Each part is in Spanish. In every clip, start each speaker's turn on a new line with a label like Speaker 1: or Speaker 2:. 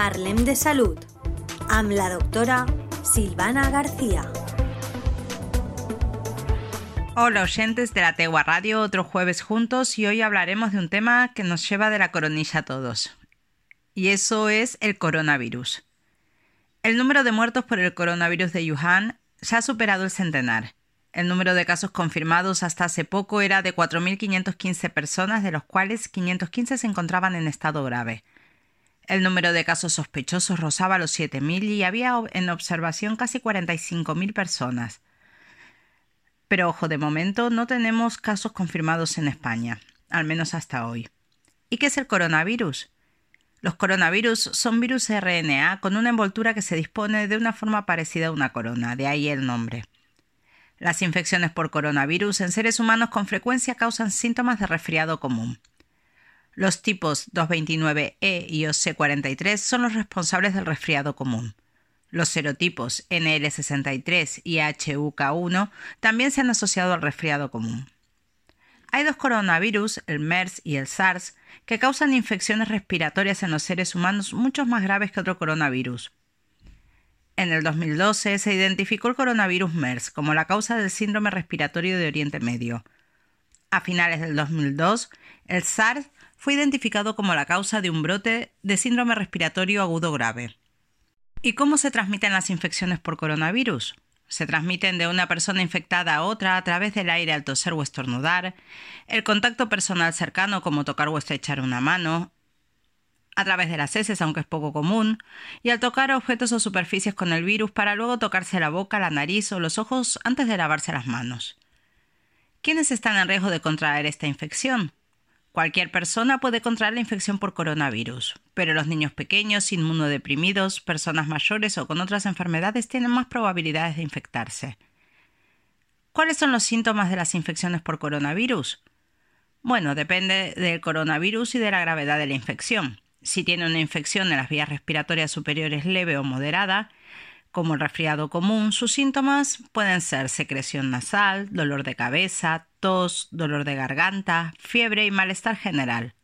Speaker 1: Parlem de Salud amb la doctora Silvana García.
Speaker 2: Hola oyentes de la Tegua Radio, otro jueves juntos y hoy hablaremos de un tema que nos lleva de la coronilla a todos. Y eso es el coronavirus. El número de muertos por el coronavirus de Wuhan ya ha superado el centenar. El número de casos confirmados hasta hace poco era de 4.515 personas, de los cuales 515 se encontraban en estado grave. El número de casos sospechosos rozaba los 7.000 y había en observación casi 45.000 personas. Pero ojo, de momento no tenemos casos confirmados en España, al menos hasta hoy. ¿Y qué es el coronavirus? Los coronavirus son virus RNA con una envoltura que se dispone de una forma parecida a una corona, de ahí el nombre. Las infecciones por coronavirus en seres humanos con frecuencia causan síntomas de resfriado común. Los tipos 229E y OC43 son los responsables del resfriado común. Los serotipos NL63 y HUK1 también se han asociado al resfriado común. Hay dos coronavirus, el MERS y el SARS, que causan infecciones respiratorias en los seres humanos mucho más graves que otro coronavirus. En el 2012 se identificó el coronavirus MERS como la causa del síndrome respiratorio de Oriente Medio. A finales del 2002, el SARS fue identificado como la causa de un brote de síndrome respiratorio agudo grave. ¿Y cómo se transmiten las infecciones por coronavirus? Se transmiten de una persona infectada a otra a través del aire al toser o estornudar, el contacto personal cercano como tocar o estrechar una mano, a través de las heces, aunque es poco común, y al tocar objetos o superficies con el virus para luego tocarse la boca, la nariz o los ojos antes de lavarse las manos. ¿Quiénes están en riesgo de contraer esta infección? Cualquier persona puede contraer la infección por coronavirus, pero los niños pequeños, inmunodeprimidos, personas mayores o con otras enfermedades tienen más probabilidades de infectarse. ¿Cuáles son los síntomas de las infecciones por coronavirus? Bueno, depende del coronavirus y de la gravedad de la infección. Si tiene una infección en las vías respiratorias superiores leve o moderada, como el resfriado común, sus síntomas pueden ser secreción nasal, dolor de cabeza, tos, dolor de garganta, fiebre y malestar general.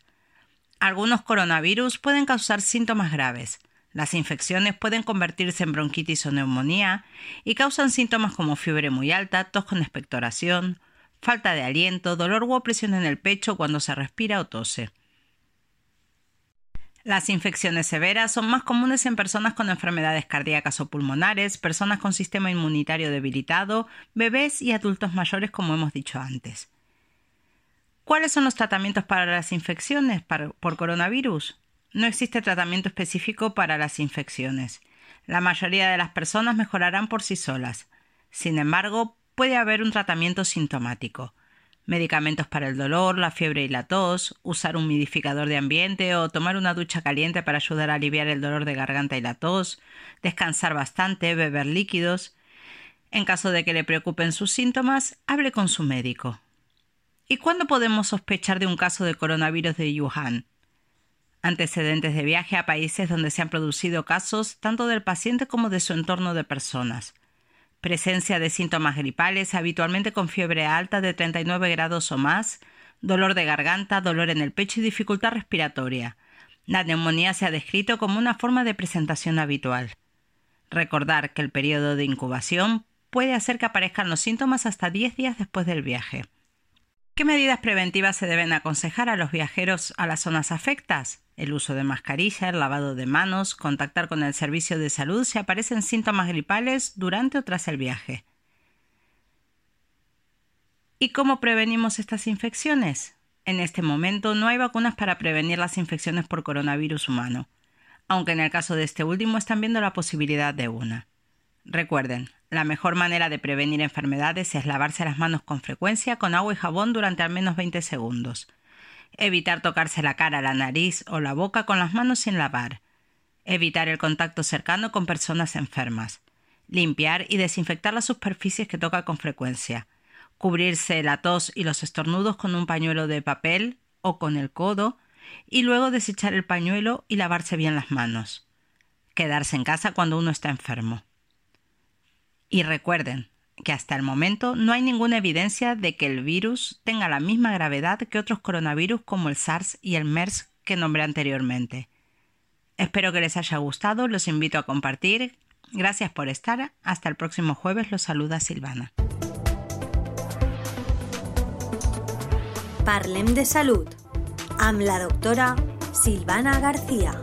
Speaker 2: Algunos coronavirus pueden causar síntomas graves. Las infecciones pueden convertirse en bronquitis o neumonía y causan síntomas como fiebre muy alta, tos con expectoración, falta de aliento, dolor u opresión en el pecho cuando se respira o tose. Las infecciones severas son más comunes en personas con enfermedades cardíacas o pulmonares, personas con sistema inmunitario debilitado, bebés y adultos mayores, como hemos dicho antes. ¿Cuáles son los tratamientos para las infecciones por coronavirus? No existe tratamiento específico para las infecciones. La mayoría de las personas mejorarán por sí solas. Sin embargo, puede haber un tratamiento sintomático medicamentos para el dolor, la fiebre y la tos, usar un humidificador de ambiente o tomar una ducha caliente para ayudar a aliviar el dolor de garganta y la tos, descansar bastante, beber líquidos. En caso de que le preocupen sus síntomas, hable con su médico. ¿Y cuándo podemos sospechar de un caso de coronavirus de Wuhan? Antecedentes de viaje a países donde se han producido casos tanto del paciente como de su entorno de personas presencia de síntomas gripales, habitualmente con fiebre alta de 39 grados o más, dolor de garganta, dolor en el pecho y dificultad respiratoria. La neumonía se ha descrito como una forma de presentación habitual. Recordar que el periodo de incubación puede hacer que aparezcan los síntomas hasta 10 días después del viaje. ¿Qué medidas preventivas se deben aconsejar a los viajeros a las zonas afectas? El uso de mascarilla, el lavado de manos, contactar con el servicio de salud si aparecen síntomas gripales durante o tras el viaje. ¿Y cómo prevenimos estas infecciones? En este momento no hay vacunas para prevenir las infecciones por coronavirus humano, aunque en el caso de este último están viendo la posibilidad de una. Recuerden, la mejor manera de prevenir enfermedades es lavarse las manos con frecuencia con agua y jabón durante al menos 20 segundos evitar tocarse la cara, la nariz o la boca con las manos sin lavar, evitar el contacto cercano con personas enfermas, limpiar y desinfectar las superficies que toca con frecuencia, cubrirse la tos y los estornudos con un pañuelo de papel o con el codo, y luego desechar el pañuelo y lavarse bien las manos. Quedarse en casa cuando uno está enfermo. Y recuerden, que hasta el momento no hay ninguna evidencia de que el virus tenga la misma gravedad que otros coronavirus como el SARS y el MERS que nombré anteriormente. Espero que les haya gustado, los invito a compartir. Gracias por estar, hasta el próximo jueves los saluda Silvana.
Speaker 1: De salud. Am la doctora Silvana García.